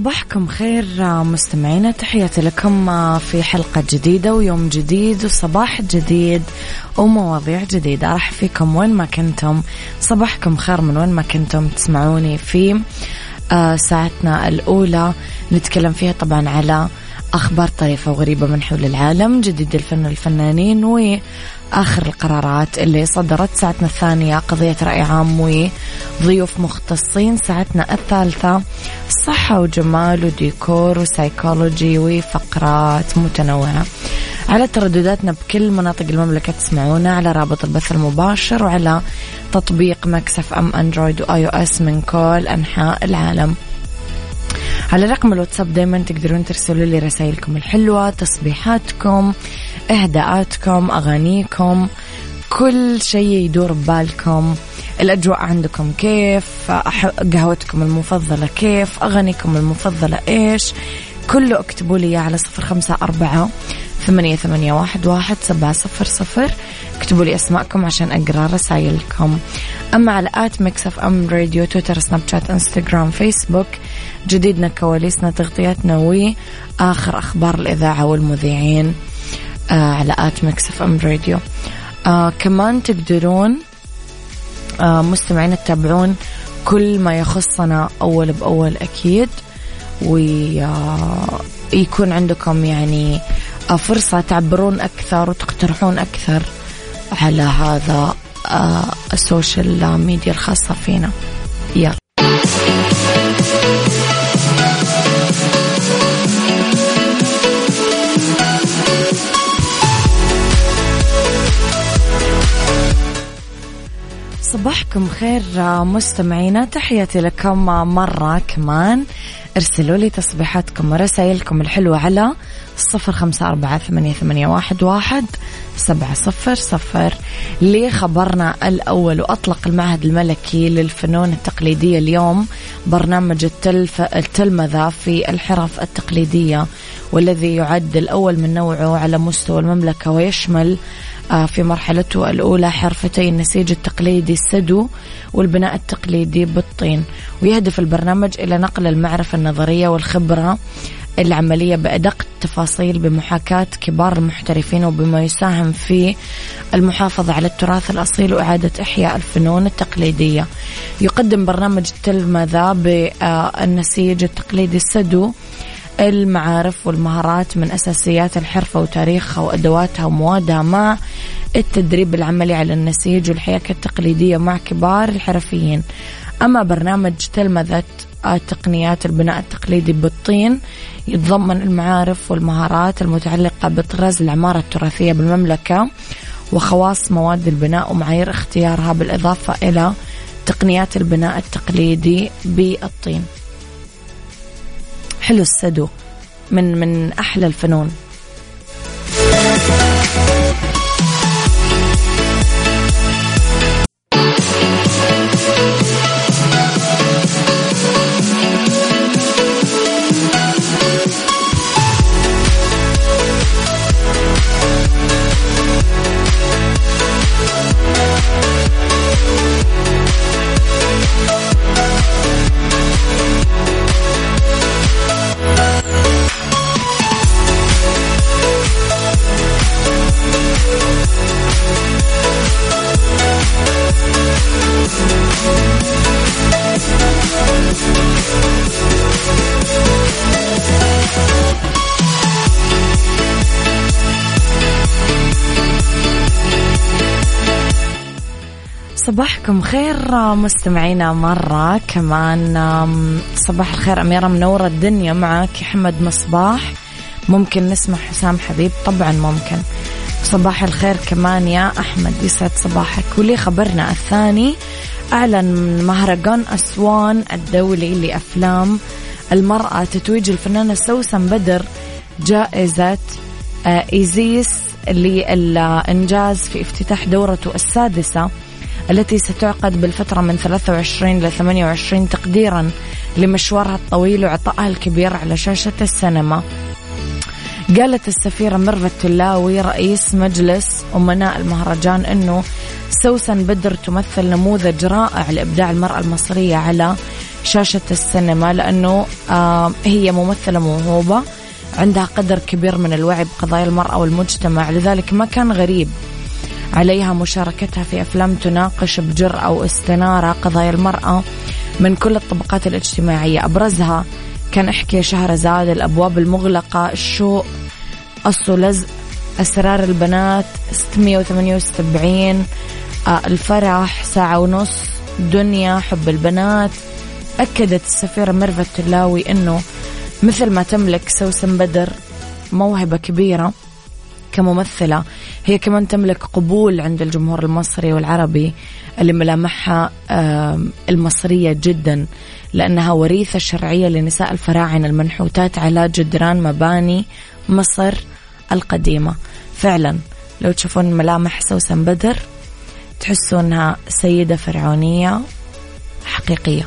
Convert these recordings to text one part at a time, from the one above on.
صباحكم خير مستمعينا تحياتي لكم في حلقة جديدة ويوم جديد وصباح جديد ومواضيع جديدة. راح فيكم وين ما كنتم. صباحكم خير من وين ما كنتم تسمعوني في آه، ساعتنا الأولى. نتكلم فيها طبعا على أخبار طريفة وغريبة من حول العالم جديد الفن والفنانين وآخر القرارات اللي صدرت ساعتنا الثانية قضية رأي عام وضيوف مختصين. ساعتنا الثالثة صحة وجمال وديكور وسايكولوجي وفقرات متنوعة. على تردداتنا بكل مناطق المملكة تسمعونا على رابط البث المباشر وعلى تطبيق Mix FM Android و iOS من كل أنحاء العالم. على رقم الواتساب دايما تقدرون ترسلوا لي رسائلكم الحلوة تصبيحاتكم إهداءاتكم أغانيكم كل شيء يدور ببالكم. الأجواء عندكم كيف؟ قهوتكم المفضلة كيف؟ أغانيكم المفضلة إيش؟ كله اكتبوا لي على صفر خمسة أربعة ثمانية, ثمانية واحد, واحد سبعة صفر صفر. اكتبوا لي أسماءكم عشان أقرأ رسائلكم. أما على at Mix FM Radio تويتر سناب شات إنستغرام فيسبوك جديدنا كواليسنا تغطياتنا وآخر أخبار الإذاعة والمذيعين. على at Mix FM Radio. آه كمان تقدرون آه مستمعين تتابعون كل ما يخصنا أول بأول أكيد. ويكون عندكم يعني فرصة تعبرون أكثر وتقترحون أكثر على هذا ال social media الخاصة فينا. يلا. صباحكم خير مستمعينا تحياتي لكم مرة كمان. ارسلوا لي تصبيحاتكم ورسائلكم الحلوة على صفر خمسة أربعة ثمانية, ثمانية واحد, واحد سبعة صفر صفر. لخبرنا الأول وأطلق المعهد الملكي للفنون التقليدية اليوم برنامج التلف التلمذة في الحرف التقليدية والذي يعد الأول من نوعه على مستوى المملكة ويشمل في مرحلته الأولى حرفتي النسيج التقليدي السدو والبناء التقليدي بالطين. ويهدف البرنامج إلى نقل المعرفة النظرية والخبرة العملية بأدق التفاصيل بمحاكاة كبار المحترفين وبما يساهم في المحافظة على التراث الأصيل وإعادة إحياء الفنون التقليدية. يقدم برنامج التلمذة بالنسيج التقليدي السدو المعارف والمهارات من أساسيات الحرفة وتاريخها وأدواتها وموادها مع التدريب العملي على النسيج والحياكة التقليدية مع كبار الحرفيين. أما برنامج تلمذة تقنيات البناء التقليدي بالطين يتضمن المعارف والمهارات المتعلقة بطراز العمارة التراثية بالمملكة وخواص مواد البناء ومعايير اختيارها بالإضافة إلى تقنيات البناء التقليدي بالطين. حلو السدو من من أحلى الفنون. صباحكم خير مستمعينا مرة كمان صباح الخير أميرة منورة الدنيا معك حمد مصباح ممكن نسمع حسام حبيب طبعا ممكن. صباح الخير كمان يا أحمد يسعد صباحك. ولي خبرنا الثاني أعلن مهرجان أسوان الدولي لأفلام المرأة تتويج الفنانة سوسن بدر جائزة آه، إيزيس للإنجاز في افتتاح دورته السادسة. التي ستعقد بالفترة من 23 إلى 28 تقديرا لمشوارها الطويل وعطائها الكبير على شاشة السينما. قالت السفيرة ميرفت تلاوي رئيس مجلس أمناء المهرجان أنه سوسن بدر تمثل نموذج رائع لإبداع المرأة المصرية على شاشة السينما لأنه هي ممثلة موهوبة عندها قدر كبير من الوعي بقضايا المرأة والمجتمع لذلك ما كان غريب. عليها مشاركتها في أفلام تناقش بجرأة واستنارة قضايا المرأة من كل الطبقات الاجتماعية. أبرزها كان أحكي شهرزاد الأبواب المغلقة الشوق الصلز أسرار البنات 678 آه، الفرح ساعة ونص دنيا حب البنات. أكدت السفيرة ميرفت تلاوي أنه مثل ما تملك سوسن بدر موهبة كبيرة. كممثلة. هي كمان تملك قبول عند الجمهور المصري والعربي اللي ملامحها المصرية جدا لأنها وريثة شرعية لنساء الفراعنة المنحوتات على جدران مباني مصر القديمة. فعلا لو تشوفون ملامح سوسن بدر تحسوا انها سيدة فرعونية حقيقية.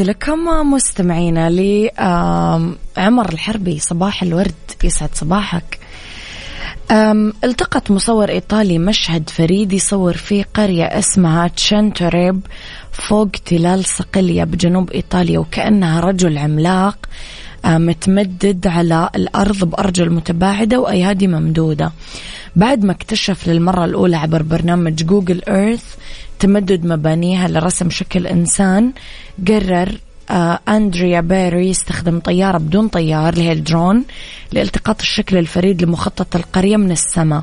لكم مستمعينا لعمر الحربي صباح الورد يسعد صباحك. التقط مصور إيطالي مشهد فريد يصور في قرية اسمها تشنتوريب فوق تلال صقلية بجنوب إيطاليا وكأنها رجل عملاق. متمدد على الأرض بأرجل متباعدة وأيادي ممدودة. بعد ما اكتشف للمرة الأولى عبر برنامج Google Earth تمدد مبانيها لرسم شكل إنسان قرر آه أندريا بيري يستخدم طيارة بدون طيار اللي هي الدرون لالتقاط الشكل الفريد لمخطط القرية من السماء.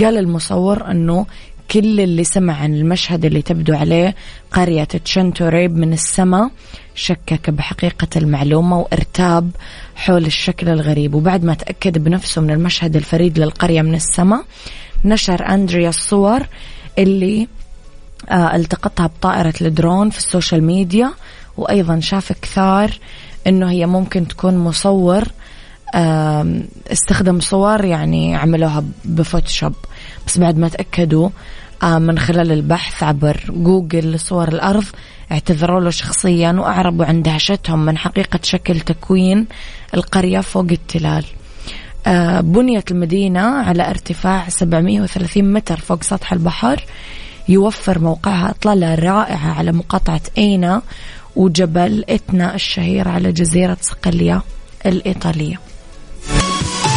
قال المصور أنه كل اللي سمع عن المشهد اللي تبدو عليه قرية تشنتوريب من السماء شكك بحقيقة المعلومة وارتاب حول الشكل الغريب. وبعد ما تأكد بنفسه من المشهد الفريد للقرية من السماء نشر أندريا الصور اللي آه، التقطها بطائرة الدرون في ال social media. وأيضا شاف كثار أنه هي ممكن تكون مصور استخدم صور يعني عملوها ب Photoshop. بس بعد ما تأكدوا من خلال البحث عبر جوجل لصور الأرض اعتذروا له شخصيا وأعربوا عن دهشتهم من حقيقة شكل تكوين القرية فوق التلال. آه، بنيت المدينة على ارتفاع 730 متر فوق سطح البحر. يوفر موقعها إطلالة رائعة على مقاطعة أينا وجبل إتنا الشهير على جزيرة صقلية الإيطالية.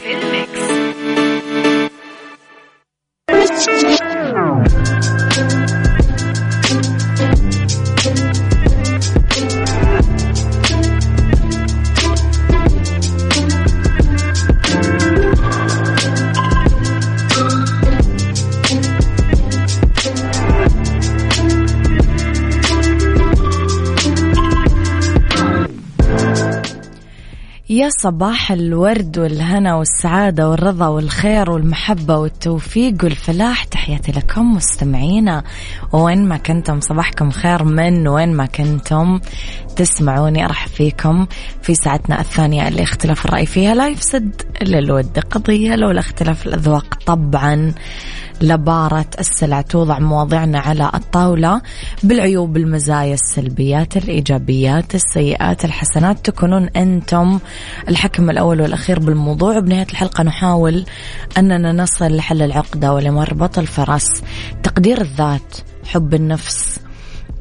في صباح الورد والهنا والسعادة والرضا والخير والمحبة والتوفيق والفلاح. تحياتي لكم مستمعينا. وين ما كنتم صباحكم خير من وين ما كنتم تسمعوني. أرحب فيكم في ساعتنا الثانية اللي اختلاف الرأي فيها لا يفسد إلا الود قضية لولا اختلاف الأذواق طبعا. لبارة السلع توضع مواضيعنا على الطاولة بالعيوب المزايا السلبيات الإيجابيات السيئات الحسنات. تكونون أنتم الحكم الأول والأخير بالموضوع. بنهاية الحلقة نحاول أننا نصل لحل العقدة ولمربط الفرس تقدير الذات حب النفس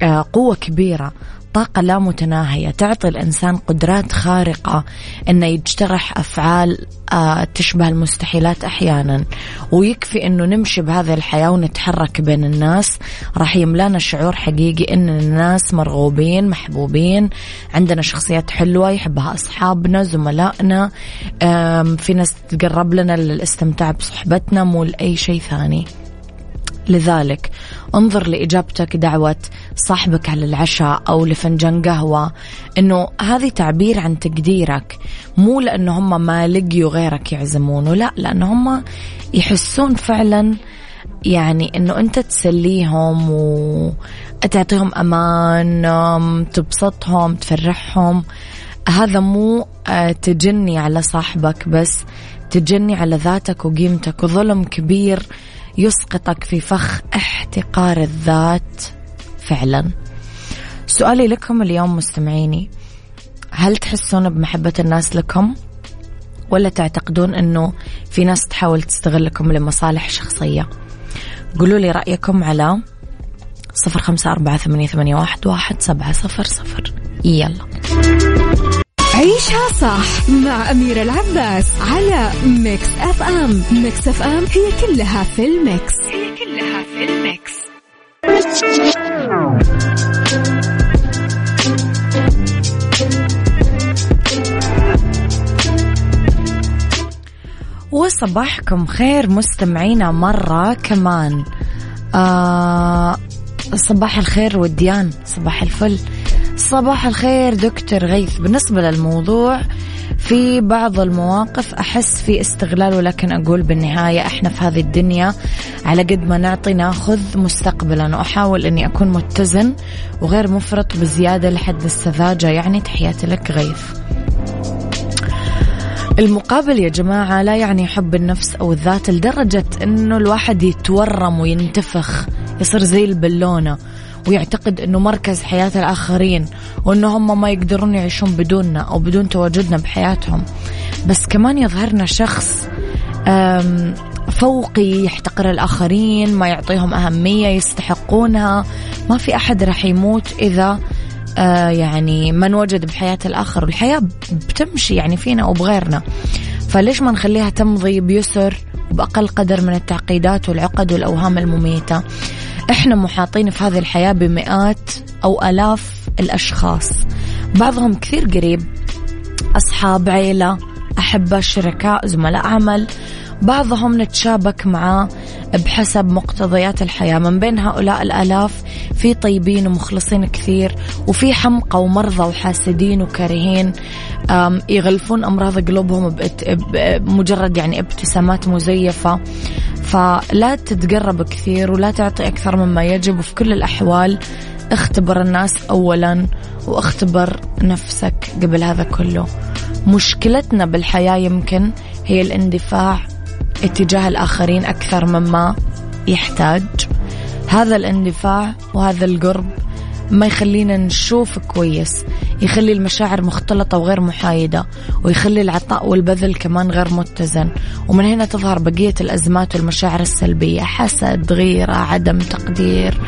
آه، قوة كبيرة طاقة لا متناهية تعطي الإنسان قدرات خارقة أنه يجترح أفعال آه، تشبه المستحيلات أحيانا. ويكفي أنه نمشي بهذه الحياة ونتحرك بين الناس. راح يملانا شعور حقيقي أن الناس مرغوبين محبوبين عندنا شخصيات حلوة يحبها أصحابنا زملائنا في ناس تقرب لنا للاستمتاع بصحبتنا مو لأي شيء ثاني. لذلك. انظر لإجابتك دعوة صاحبك على العشاء أو لفنجان قهوة. أنه هذه تعبير عن تقديرك. مو لأنه هم ما لقيوا غيرك يعزمونه لا لأنه هم يحسون فعلا يعني إنه أنت تسليهم وتعطيهم أمان تبسطهم تفرحهم. هذا مو آه، تجني على صاحبك بس تجني على ذاتك وقيمتك وظلم كبير يسقطك في فخ احتقار الذات فعلا. سؤالي لكم اليوم مستمعيني هل تحسون بمحبة الناس لكم؟ ولا تعتقدون أنه في ناس تحاول تستغلكم لمصالح شخصية؟ قولوا لي رأيكم على صفر خمسة أربعة ثمانية واحد سبعة صفر صفر. يلا. عيشها صح مع أميرة العباس على ميكس أف أم. ميكس أف أم هي كلها في الميكس. هي كلها في الميكس. وصباحكم خير مستمعينا مرة كمان. آه صباح الخير وديان صباح الفل. صباح الخير دكتور غيث. بالنسبة للموضوع في بعض المواقف أحس في استغلال ولكن أقول بالنهاية إحنا في هذه الدنيا على قد ما نعطي ناخذ مستقبلا. وأحاول أني أكون متزن وغير مفرط بزيادة لحد السذاجة. يعني تحياتي لك غيث. المقابل يا جماعة لا يعني حب النفس أو الذات لدرجة أنه الواحد يتورم وينتفخ يصير زي البلونة ويعتقد أنه مركز حياة الآخرين وأنه هم ما يقدرون يعيشون بدوننا أو بدون تواجدنا بحياتهم. بس كمان يظهرنا شخص فوقي يحتقر الآخرين ما يعطيهم أهمية يستحقونها. ما في أحد راح يموت إذا آه يعني ما نوجد بحياة الآخر. والحياة بتمشي يعني فينا أو بغيرنا. فليش ما نخليها تمضي بيسر وبأقل قدر من التعقيدات والعقد والأوهام المميتة؟ إحنا محاطين في هذه الحياة بمئات أو ألاف الأشخاص. بعضهم كثير قريب أصحاب عيلة أحبة شركاء زملاء عمل. بعضهم نتشابك معاه بحسب مقتضيات الحياة. من بين هؤلاء الآلاف في طيبين ومخلصين كثير وفي حمقى ومرضى وحاسدين وكارهين يغلفون أمراض قلوبهم بمجرد يعني ابتسامات مزيفة. فلا تتقرب كثير ولا تعطي أكثر مما يجب. وفي كل الأحوال اختبر الناس أولا واختبر نفسك قبل هذا كله. مشكلتنا بالحياة يمكن هي الاندفاع اتجاه الآخرين أكثر مما يحتاج. هذا الاندفاع وهذا القرب ما يخلينا نشوف كويس. يخلي المشاعر مختلطة وغير محايدة ويخلي العطاء والبذل كمان غير متزن. ومن هنا تظهر بقية الأزمات والمشاعر السلبية. حسد غيرة عدم تقدير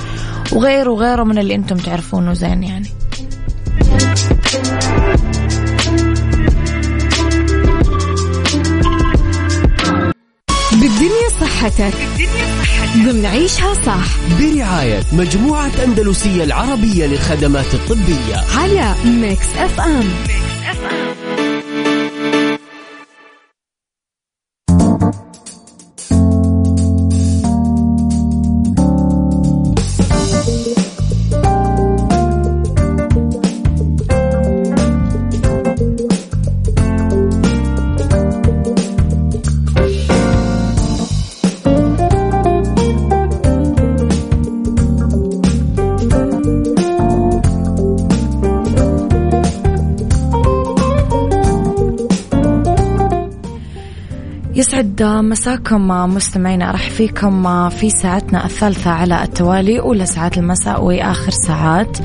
وغيره وغيره من اللي أنتم تعرفونه زين يعني. بالدنيا صحتك. بالدنيا صحتك. ضمن عيشها صح. برعاية مجموعة أندلسية العربية للخدمات الطبية. على ميكس اف ام يسعد مساكم مستمعينا أرحب فيكم في ساعتنا الثالثة على التوالي أولى ساعات المساء وآخر ساعات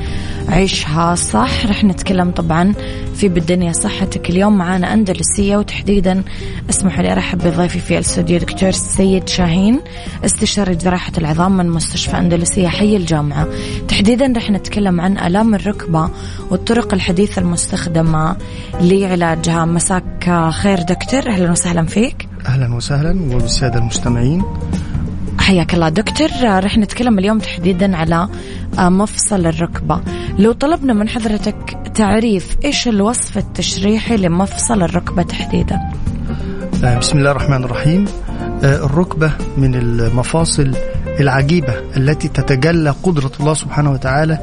عيشها صح. رح نتكلم طبعا في بالدنيا صحتك اليوم معانا أندلسية وتحديدا اسمحوا لي أرحب بضيفي في الاستوديو دكتور سيد شاهين استشاري جراحة العظام من مستشفى أندلسية. حي الجامعة. تحديدا رح نتكلم عن آلام الركبة والطرق الحديثة المستخدمة لعلاجها. مساك خير دكتور أهلا وسهلا فيك. أهلا وسهلا وبالسادة المستمعين. حياك الله دكتور. رح نتكلم اليوم تحديدا على مفصل الركبة. لو طلبنا من حضرتك تعريف إيش الوصف التشريحي لمفصل الركبة تحديدا؟ آه، بسم الله الرحمن الرحيم. آه، الركبة من المفاصل العجيبة التي تتجلى قدرة الله سبحانه وتعالى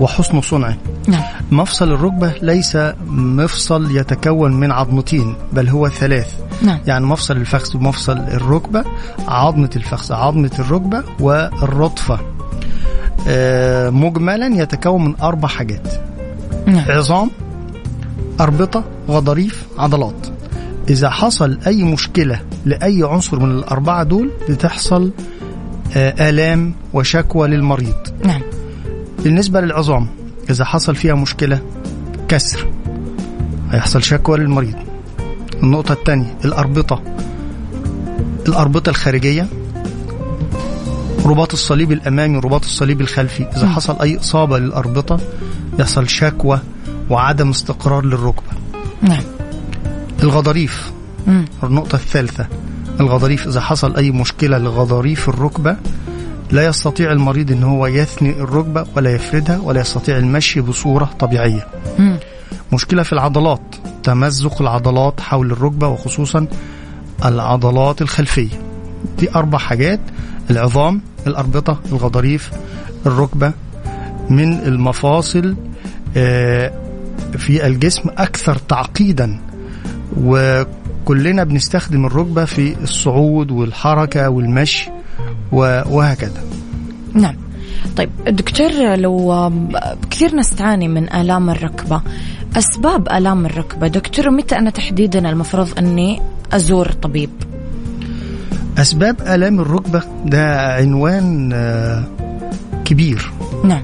وحسن صنعه. نعم. مفصل الركبة ليس مفصل يتكون من عظمتين بل هو ثلاث. نعم. يعني مفصل الفخذ ومفصل الركبة عظمة الفخذ عظمة الركبة والرطفة. آه، مجملا يتكون من أربع حاجات. نعم. عظام أربطة غضاريف عضلات. إذا حصل أي مشكلة لأي عنصر من الأربعة دول بتحصل آلام وشكوى للمريض. نعم. بالنسبة للعظام إذا حصل فيها مشكلة كسر. هيحصل شكوى للمريض. النقطة الثانية الأربطة. الأربطة الخارجية رباط الصليب الأمامي ورباط الصليب الخلفي. إذا مم. حصل أي إصابة للأربطة يحصل شكوى وعدم استقرار للركبة. نعم. الغضاريف. النقطة الثالثة. الغضاريف إذا حصل أي مشكلة لغضاريف الركبة لا يستطيع المريض أن هو يثني الركبة ولا يفردها ولا يستطيع المشي بصورة طبيعية. مم. مشكلة في العضلات تمزق العضلات حول الركبة وخصوصا العضلات الخلفية. دي أربع حاجات العظام الأربطة الغضاريف الركبة. من المفاصل آه، في الجسم أكثر تعقيدا وكلنا بنستخدم الركبة في الصعود والحركة والمشي وهكذا. نعم. طيب دكتور لو كثير ناس تعاني من آلام الركبة. أسباب آلام الركبة. دكتور متى أنا تحديدا المفروض أني أزور طبيب؟ أسباب آلام الركبة ده عنوان آه، كبير. نعم.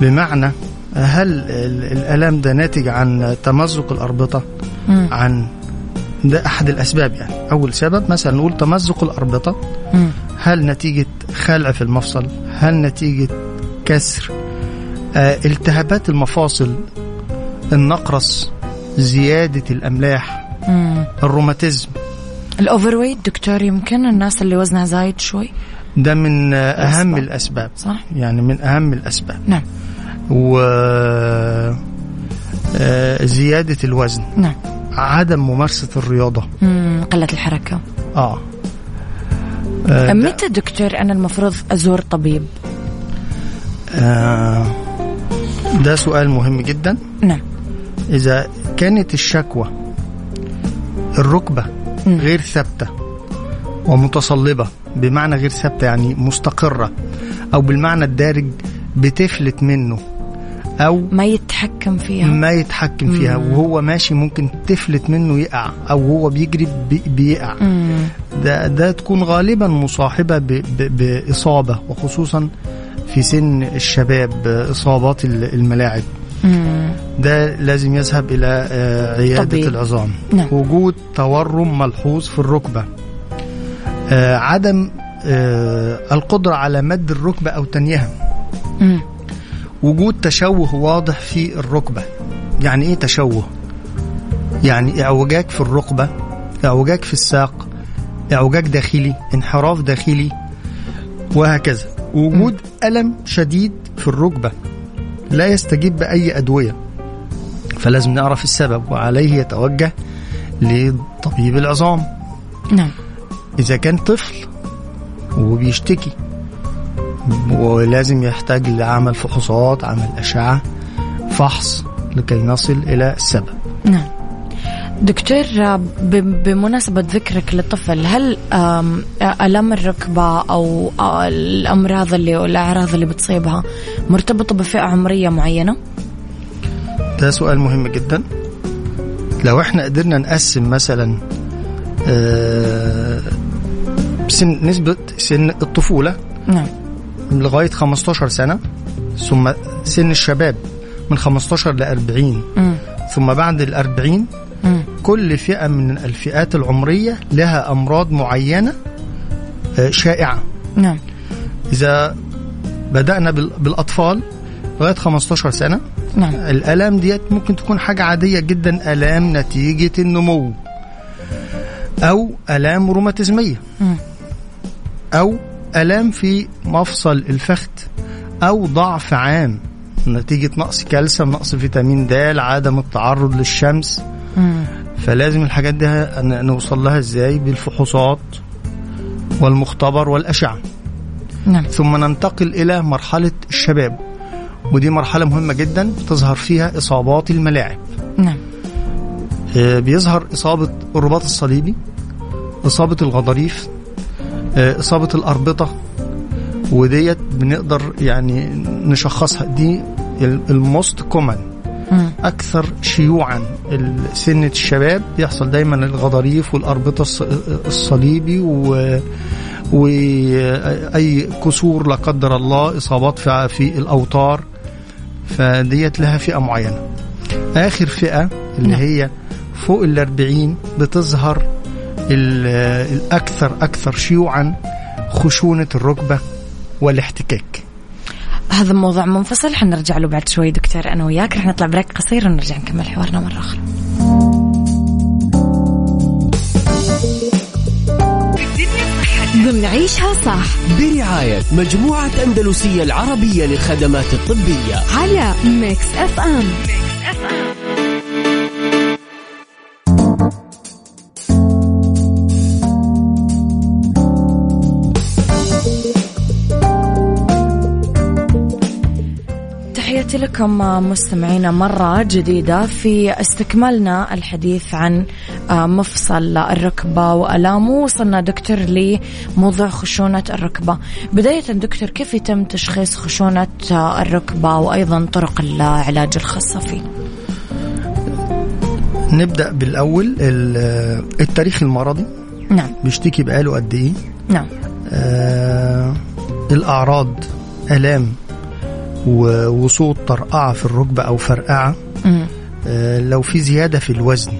بمعنى هل ال- الآلام ده ناتج عن تمزق الأربطة؟ مم. عن ده أحد الأسباب يعني. أول سبب مثلا نقول تمزق الأربطة. مم. هل نتيجة خلع في المفصل؟ هل نتيجة كسر؟ آه التهابات المفاصل النقرس زيادة الأملاح مم. الروماتيزم. الأوفر ويت دكتور يمكن الناس اللي وزنها زايد شوي؟ ده من آه، أهم الأسباب. الأسباب. صح؟ يعني من أهم الأسباب. نعم. و آه، زيادة الوزن. نعم. عدم ممارسة الرياضة. مم. قلة الحركة. آه, آه متى دكتور أنا المفروض أزور طبيب؟ آه ده سؤال مهم جدا. نعم. إذا كانت الشكوى الركبة مم. غير ثابتة ومتصلبة بمعنى غير ثابتة يعني مستقرة أو بالمعنى الدارج بتفلت منه أو ما يتحكم فيها ما يتحكم فيها مم. وهو ماشي ممكن تفلت منه يقع أو هو بيجري بي- بيقع مم. ده ده تكون غالبا مصاحبة ب- ب- بإصابة وخصوصا في سن الشباب إصابات ال- الملاعب مم. ده لازم يذهب إلى آه، عيادة طبيب. العظام نعم. وجود تورم ملحوظ في الركبة آه، عدم آه، القدرة على مد الركبة أو تنيها مم. وجود تشوه واضح في الركبة. يعني إيه تشوه؟ يعني إعوجاج في الركبة إعوجاج في الساق إعوجاج داخلي انحراف داخلي وهكذا. وجود ألم شديد في الركبة لا يستجيب بأي أدوية. فلازم نعرف السبب وعليه يتوجه لطبيب العظام. نعم. إذا كان طفل وبيشتكي ولازم يحتاج لعمل فحوصات عمل أشعة فحص لكي نصل إلى السبب. نعم. دكتور بمناسبة ذكرك للطفل هل آلام الركبة أو آه، الأمراض اللي والأعراض اللي بتصيبها مرتبطة بفئة عمرية معينة؟ ده سؤال مهم جدا. لو إحنا قدرنا نقسم مثلا آه، سن نسبة سن الطفولة نعم. لغاية 15 سنة ثم سن الشباب من 15 ل 40 مم. ثم بعد ال 40 مم. كل فئة من الفئات العمرية لها أمراض معينة آه، شائعة نعم إذا بدأنا بال- بالأطفال لغاية 15 سنة نعم الآلام ديت ممكن تكون حاجة عادية جدا آلام نتيجة النمو أو آلام روماتيزمية. أو آلام في مفصل الفخذ أو ضعف عام نتيجة نقص كالسيوم نقص فيتامين د عدم التعرض للشمس. مم. فلازم الحاجات دي نوصل لها إزاي؟ بالفحوصات والمختبر والأشعة. نعم. ثم ننتقل إلى مرحلة الشباب. ودي مرحلة مهمة جدا بتظهر فيها إصابات الملاعب. نعم. آه، بيظهر إصابة الرباط الصليبي إصابة الغضاريف إصابة الأربطة وديت بنقدر يعني نشخصها دي ال most common مم. أكثر شيوعا سنة الشباب يحصل دايما الغضاريف والأربطة الص- الصليبي و وأي كسور لا قدر الله إصابات في في الأوتار فديت لها فئة معينة آخر فئة اللي نعم. هي فوق الأربعين بتظهر الأكثر أكثر شيوعا خشونة الركبة والاحتكاك. هذا موضوع منفصل حنرجع له بعد شوي دكتور أنا وياك. رح نطلع break قصير ونرجع نكمل حوارنا مرة أخرى. ضمن عيشها صح. برعاية مجموعة أندلسية العربية للخدمات الطبية. على ميكس اف ام تحياتي لكم مستمعينا مرة جديدة في استكمالنا الحديث عن مفصل الركبة وألامه وصلنا دكتور لموضوع خشونة الركبة. بداية دكتور كيف يتم تشخيص خشونة الركبة وأيضا طرق العلاج الخاصة فيه؟ نبدأ بالأول ال- التاريخ المرضي. نعم. بيشتكي بقاله قد إيه؟ نعم. آه الأعراض آلام. وصوت طرقعة في الركبة أو فرقعة. آه لو في زيادة في الوزن.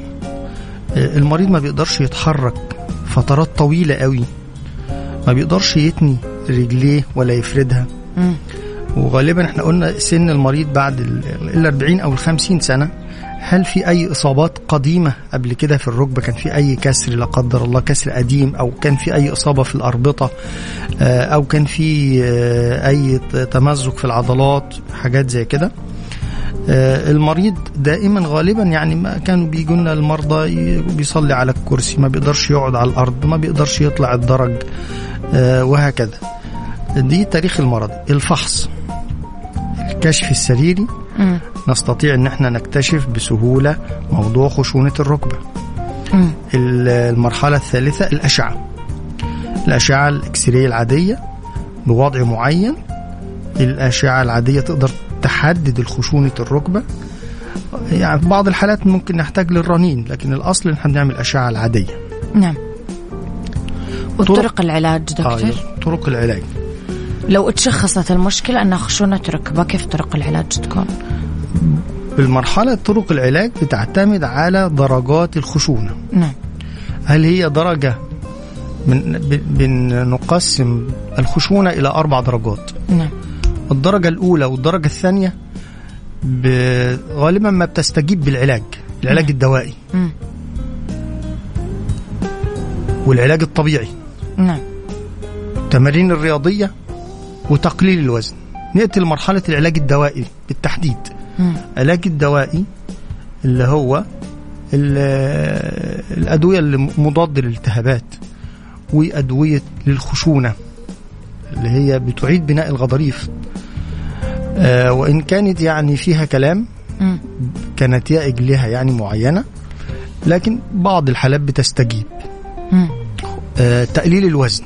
آه المريض ما بيقدرش يتحرك فترات طويلة قوي. ما بيقدرش يتني رجليه ولا يفردها. وغالبا إحنا قلنا سن المريض بعد ال 40 أو ال 50 سنة. هل في أي إصابات قديمة قبل كده في الركبة؟ كان في أي كسر لا قدر الله كسر قديم أو كان في أي إصابة في الأربطة آه، أو كان في آه، أي تمزق في العضلات حاجات زي كده؟ آه، المريض دائما غالبا يعني ما كانوا بيجوا لنا المرضى بيصلي على الكرسي ما بيقدرش يقعد على الأرض ما بيقدرش يطلع الدرج وهكذا. دي تاريخ المرض. الفحص. الكشف السريري. نستطيع إن إحنا نكتشف بسهولة موضوع خشونة الركبة. المرحلة الثالثة الأشعة. الأشعة الاكسريه العادية بوضع معين. الأشعة العادية تقدر تحدد الخشونة الركبة. يعني في بعض الحالات ممكن نحتاج للرنين لكن الأصل إن إحنا بنعمل أشعة العادية. نعم. وطرق العلاج دكتور؟ آه طرق العلاج. لو تشخصت المشكلة أنها خشونة ركبة كيف طرق العلاج تكون؟ بالمرحلة طرق العلاج بتعتمد على درجات الخشونة. نعم. هل هي درجة من بنقسم الخشونة إلى أربع درجات؟ نعم. الدرجة الأولى والدرجة الثانية غالبا ما بتستجيب بالعلاج العلاج الدوائي. مم. والعلاج الطبيعي. نعم. التمارين الرياضية وتقليل الوزن. نأتي لمرحلة العلاج الدوائي بالتحديد. العلاج الدوائي اللي هو ال- الأدوية اللي مضاد للالتهابات وأدوية للخشونة اللي هي بتعيد بناء الغضاريف. آه، وإن كانت يعني فيها كلام. كنتائج لها يعني معينة لكن بعض الحالات بتستجيب. آه، تقليل الوزن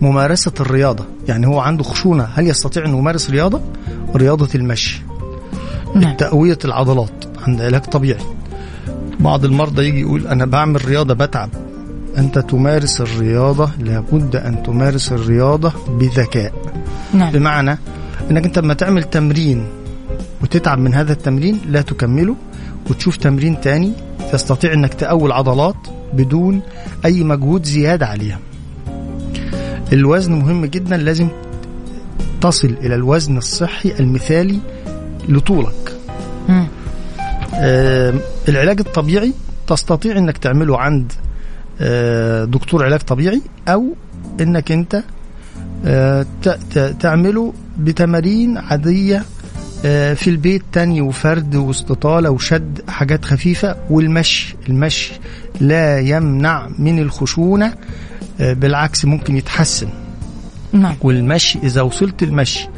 ممارسة الرياضة. يعني هو عنده خشونة هل يستطيع أن يمارس رياضة؟ رياضة المشي. نعم. تقوية العضلات عند علاج طبيعي. بعض المرضى يجي يقول أنا بعمل رياضة بتعب. أنت تمارس الرياضة لابد أن تمارس الرياضة بذكاء. نعم. بمعنى أنك أنت لما تعمل تمرين وتتعب من هذا التمرين لا تكمله وتشوف تمرين تاني تستطيع أنك تقوي العضلات بدون أي مجهود زيادة عليها. الوزن مهم جدا لازم تصل إلى الوزن الصحي المثالي لطولك. مم. آه، العلاج الطبيعي تستطيع إنك تعمله عند آه، دكتور علاج طبيعي أو إنك أنت آه، تعمله بتمارين عادية آه، في البيت تاني وفرد واستطالة وشد حاجات خفيفة والمشي. المشي لا يمنع من الخشونة آه، بالعكس ممكن يتحسن. نعم. والمشي إذا وصلت المشي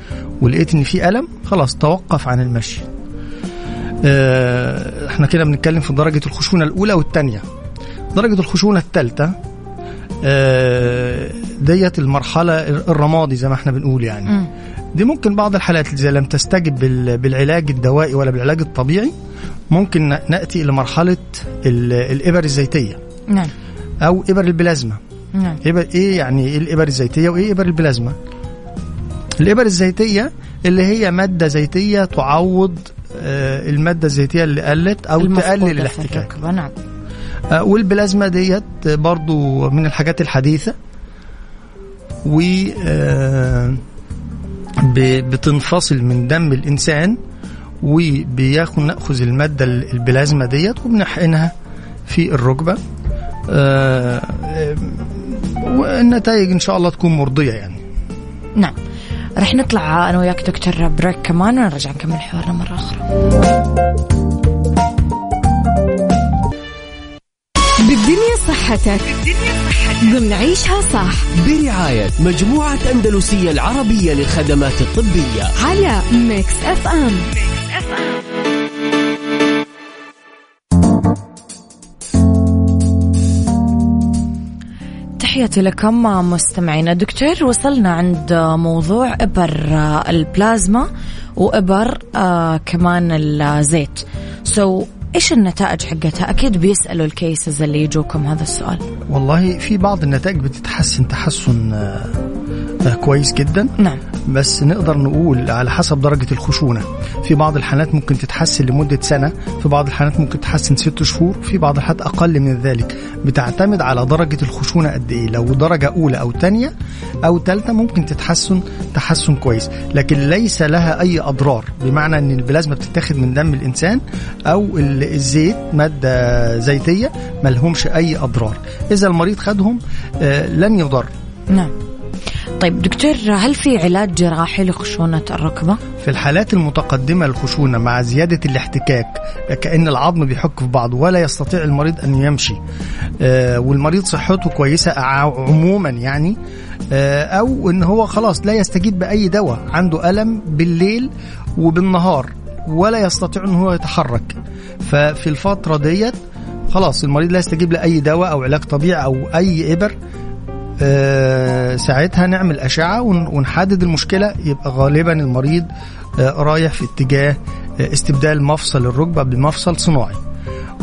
ولقيت إن في ألم خلاص توقف عن المشي. آه، إحنا كده بنتكلم في درجة الخشونة الأولى والثانيه درجة الخشونة الثالثه ديت المرحلة الرمادي زي ما إحنا بنقول يعني. دي ممكن بعض الحالات إذا لم تستجب بال- بالعلاج الدوائي ولا بالعلاج الطبيعي ممكن نأتي إلى مرحلة ال- الإبر الزيتية. نعم. أو إبر البلازما. نعم. إبر إيه يعني إيه الإبر الزيتية وإيه إبر البلازما؟ الإبر الزيتية اللي هي مادة زيتية تعوض آه، المادة الزيتية اللي قلت المفقودة تقلل الاحتكاك. نعم آه، والبلازما ديت برضو من الحاجات الحديثة. و آه، بتنفصل من دم الإنسان وبياخد نأخذ المادة ال- البلازما ديت وبنحقنها في الركبة. والنتائج إن شاء الله تكون مرضية يعني. نعم. رح نطلع أنا وياك دكتور بريك كمان ونرجع نكمل حوارنا مرة أخرى. بالدنيا صحتك. ضمن عيشها صح. برعاية مجموعة أندلسية العربية للخدمات الطبية. على ميكس أف أم. تحياتي لكم مستمعينا دكتور وصلنا عند موضوع إبر البلازما وإبر آه كمان الزيت. so so, إيش النتائج حقتها؟ أكيد بيسألوا ال cases اللي يجوكم هذا السؤال. والله في بعض النتائج بتتحسن تحسن آه، آه، كويس جدا. نعم. بس نقدر نقول على حسب درجة الخشونة. في بعض الحالات ممكن تتحسن لمدة سنة في بعض الحالات ممكن تتحسن ست شهور في بعض الحالات أقل من ذلك. بتعتمد على درجة الخشونة قد إيه. لو درجة أولى أو تانية أو تالتة ممكن تتحسن تحسن كويس. لكن ليس لها أي أضرار بمعنى أن البلازما بتتاخد من دم الإنسان أو ال- الزيت مادة زيتية ملهمش أي أضرار. إذا المريض خدهم آه، لن يضر. نعم. طيب دكتور هل في علاج جراحي لخشونة الركبة؟ في الحالات المتقدمة للخشونة مع زيادة الاحتكاك كأن العظم بيحك في بعض ولا يستطيع المريض أن يمشي آه، والمريض صحته كويسة عموما يعني آه، أو أن هو خلاص لا يستجيب بأي دواء عنده ألم بالليل وبالنهار ولا يستطيع أن هو يتحرك ففي الفترة ديت خلاص المريض لا يستجيب لأي دواء أو علاج طبيعي أو أي إبر ساعتها نعمل أشعة ون- ونحدد المشكلة. يبقى غالبا المريض آه، رايح في اتجاه آه، استبدال مفصل الركبة بمفصل صناعي.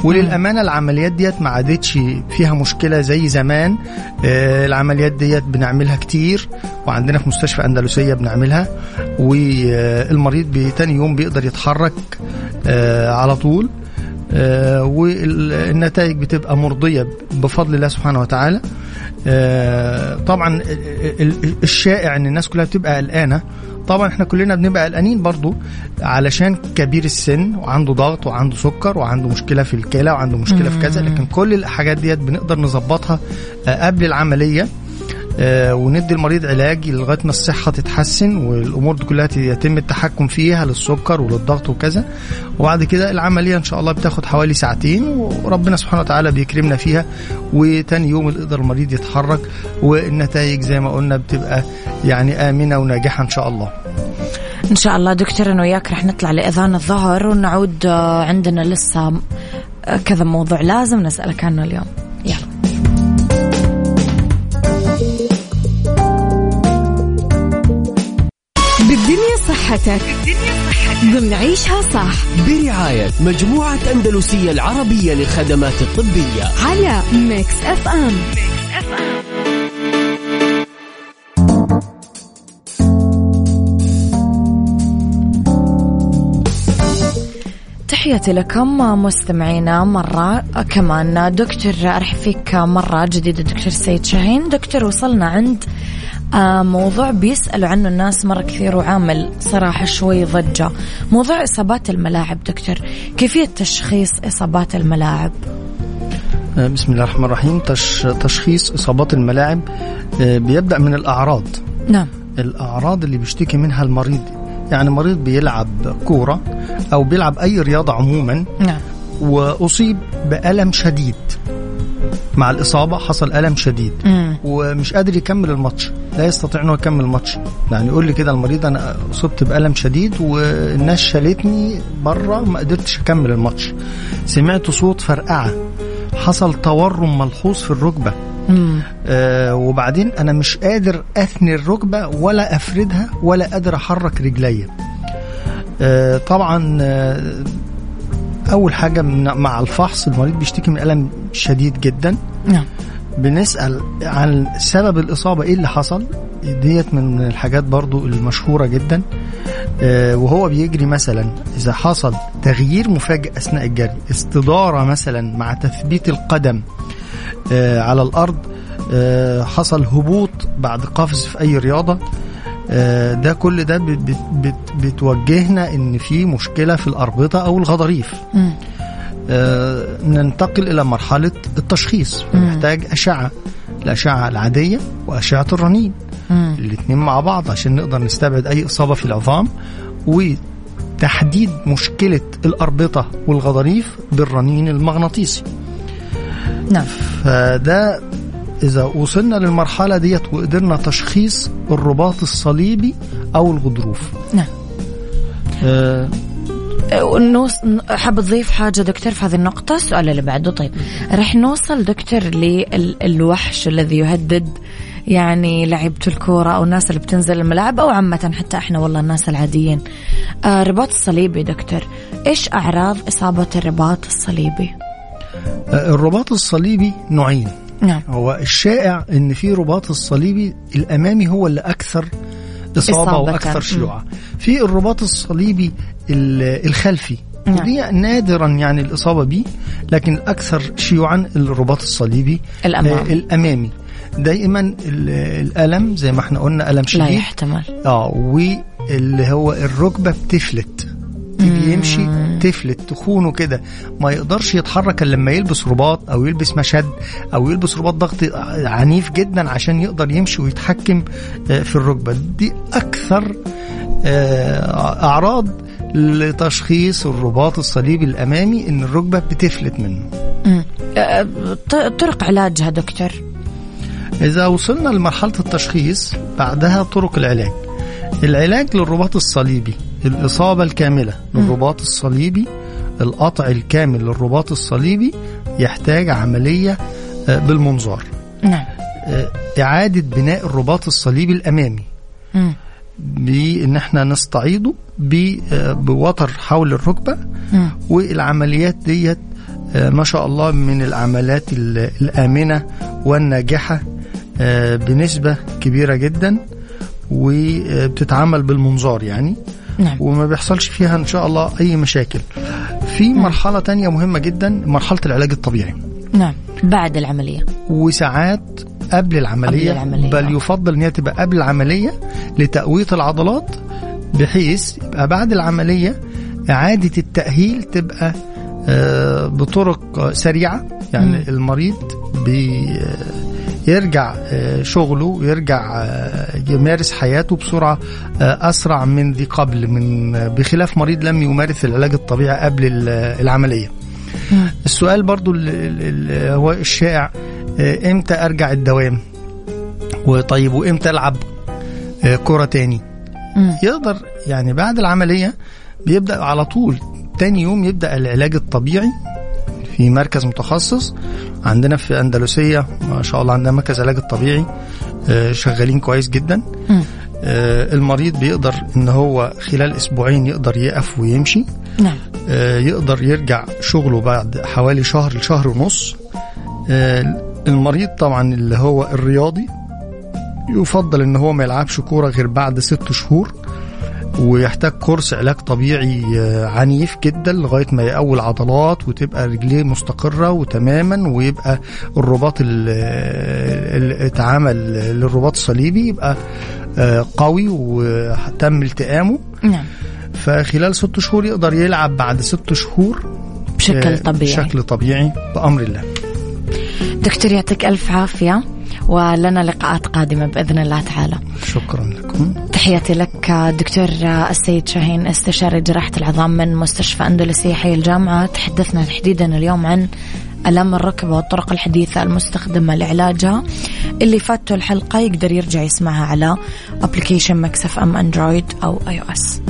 وللأمانة العمليات ديت ما عادتش فيها مشكلة زي زمان. آه، العمليات ديت بنعملها كتير وعندنا في مستشفى أندلسية بنعملها. والمريض بتاني يوم بيقدر يتحرك آه، على طول. آه، والنتائج بتبقى مرضية بفضل الله سبحانه وتعالى. آه، طبعا ال- ال- الشائع إن الناس كلها بتبقى قلقانة. طبعا إحنا كلنا بنبقى قلقانين برضو علشان كبير السن وعنده ضغط وعنده سكر وعنده مشكلة في الكلى وعنده مشكلة في كذا لكن كل الحاجات ديت بنقدر نظبطها آه، قبل العملية. آه، وندي المريض علاج لغاية ما الصحة تتحسن والأمور دي كلها يتم التحكم فيها للسكر وللضغط وكذا. وبعد كده العملية إن شاء الله بتاخد حوالي ساعتين وربنا سبحانه وتعالى بيكرمنا فيها. وتاني يوم يقدر المريض يتحرك والنتائج زي ما قلنا بتبقى يعني آمنة وناجحة إن شاء الله. إن شاء الله دكتور أنا وياك رح نطلع لأذان الظهر ونعود آه، عندنا لسه آه، كذا موضوع لازم نسألك عنه اليوم. يلا. بالدنيا صحتك. ضمن عيشها صح. برعاية مجموعة أندلسية العربية للخدمات الطبية. على ميكس اف ام تحياتي لكم مستمعينا مرة كمان. دكتور أرحب فيك مرة جديدة دكتور سيد شاهين. دكتور وصلنا عند موضوع بيسألوا عنه الناس مرة كثير وعامل صراحة شوي ضجة. موضوع إصابات الملاعب دكتور. كيفية تشخيص إصابات الملاعب؟ آه، بسم الله الرحمن الرحيم. تش تشخيص إصابات الملاعب آه، بيبدأ من الأعراض. نعم. الأعراض اللي بيشتكي منها المريض. يعني مريض بيلعب كورة أو بيلعب أي رياضة عموما نعم. وأصيب بألم شديد. مع الإصابة حصل ألم شديد. مم. ومش قادر يكمل الماتش. لا يستطيع انه يكمل الماتش. يعني يقول لي كده المريض أنا إصبت بألم شديد والناس شالتني بره ما قدرتش أكمل الماتش. سمعت صوت فرقعة. حصل تورم ملحوظ في الركبة. مم. آه وبعدين أنا مش قادر أثني الركبة ولا أفردها ولا قادر أحرك رجليا. آه طبعا آه أول حاجة مع الفحص المريض بيشتكي من ألم شديد جدا. نعم. بنسأل عن سبب الإصابة إيه اللي حصل؟ ديت من الحاجات برضو المشهورة جدا. آه وهو بيجري مثلا إذا حصل تغيير مفاجئ أثناء الجري استداره مثلا مع تثبيت القدم آه على الأرض آه حصل هبوط بعد قفز في أي رياضة ده كل ده بت بت بت بتوجهنا إن في مشكلة في الأربطة أو الغضاريف. آه، ننتقل إلى مرحلة التشخيص. نحتاج أشعة الأشعة العادية وأشعة الرنين. الاثنين مع بعض عشان نقدر نستبعد أي إصابة في العظام. وتحديد مشكلة الأربطة والغضاريف بالرنين المغناطيسي. نعم. فده إذا وصلنا للمرحلة ديت وقدرنا تشخيص الرباط الصليبي أو الغضروف. نعم. آه، نوص... حاب تضيف حاجة دكتور في هذه النقطة؟ السؤال اللي بعده طيب. رح نوصل دكتور للوحش الذي يهدد يعني لعيبة الكورة أو الناس اللي بتنزل الملاعب أو عامة حتى إحنا والله الناس العاديين. آه رباط الصليبي دكتور إيش أعراض إصابة الرباط الصليبي؟ آه، الرباط الصليبي نوعين. نعم. هو الشائع إن في رباط الصليبي الأمامي هو اللي أكثر إصابة إصابة. وأكثر شيوعا. في الرباط الصليبي ال- الخلفي. نعم. ودي نادرا يعني الإصابة به لكن الاكثر شيوعا الرباط الصليبي الأمامي. آه، الأمامي. دائما ال- الألم زي ما إحنا قلنا ألم لا شديد. يحتمل. آه واللي هو الركبة بتفلت. يجي يمشي تفلت تخونه كده ما يقدرش يتحرك إلا لما يلبس رباط أو يلبس مشد أو يلبس رباط ضغط عنيف جدا عشان يقدر يمشي ويتحكم آه، في الركبة. دي أكثر آه، أعراض لتشخيص الرباط الصليبي الأمامي إن الركبة بتفلت منه. آه، طرق علاجها دكتور؟ إذا وصلنا لمرحلة التشخيص بعدها طرق العلاج. العلاج للرباط الصليبي. الإصابة الكاملة للرباط الصليبي القطع الكامل للرباط الصليبي يحتاج عملية آه، بالمنظار. نعم. آه، إعادة بناء الرباط الصليبي الأمامي. بإن إحنا نستعيضه آه، بوتر حول الركبة. مم. والعمليات ديت ما شاء الله من العمليات ال- الآمنة والناجحة آه، بنسبة كبيرة جدا وبتتعمل بالمنظار يعني. نعم. وما بيحصلش فيها إن شاء الله أي مشاكل. في مرحلة تانية مهمة جدا مرحلة العلاج الطبيعي. نعم. بعد العملية. وساعات قبل العملية, قبل العملية. بل يفضل إن هي تبقى قبل العملية لتقوية العضلات بحيث يبقى بعد العملية إعادة التأهيل تبقى آه، بطرق سريعة. يعني مم. المريض بي آه، يرجع آه، شغله ويرجع آه، يمارس حياته بسرعة آه، أسرع من ذي قبل من بخلاف مريض لم يمارس العلاج الطبيعي قبل ال- العملية. السؤال برضو هو الشائع إمتى أرجع الدوام وطيب وإمتى ألعب كرة تاني. يقدر يعني بعد العملية بيبدأ على طول تاني يوم يبدأ العلاج الطبيعي في مركز متخصص عندنا في أندلسية ما شاء الله عندنا مركز علاج الطبيعي آه، شغالين كويس جدا. آه، المريض بيقدر إن هو خلال أسبوعين يقدر يقف ويمشي. نعم. آه، يقدر يرجع شغله بعد حوالي شهر لشهر ونص. المريض طبعا اللي هو الرياضي يفضل إن هو ما يلعبش كورة غير بعد ست شهور. ويحتاج كورس علاج طبيعي آه، عنيف جدا لغاية ما يقوي العضلات وتبقى رجليه مستقرة وتماما ويبقى الرباط ال- اللي اتعمل للرباط الصليبي يبقى آه، قوي وتم التئامه. نعم. فخلال ست شهور يقدر يلعب بعد ست شهور بشكل آه، طبيعي. بشكل طبيعي بأمر الله. دكتور يعطيك ألف عافية. ولنا لقاءات قادمة بإذن الله تعالى. شكرا لكم. تحياتي لك دكتور السيد شاهين استشاري جراحة العظام من مستشفى أندلسية حي الجامعة. تحدثنا تحديدا اليوم عن ألم الركبة والطرق الحديثة المستخدمة لعلاجها. اللي فاتوا الحلقة يقدر يرجع يسمعها على application ميكس أف أم أندرويد أو iOS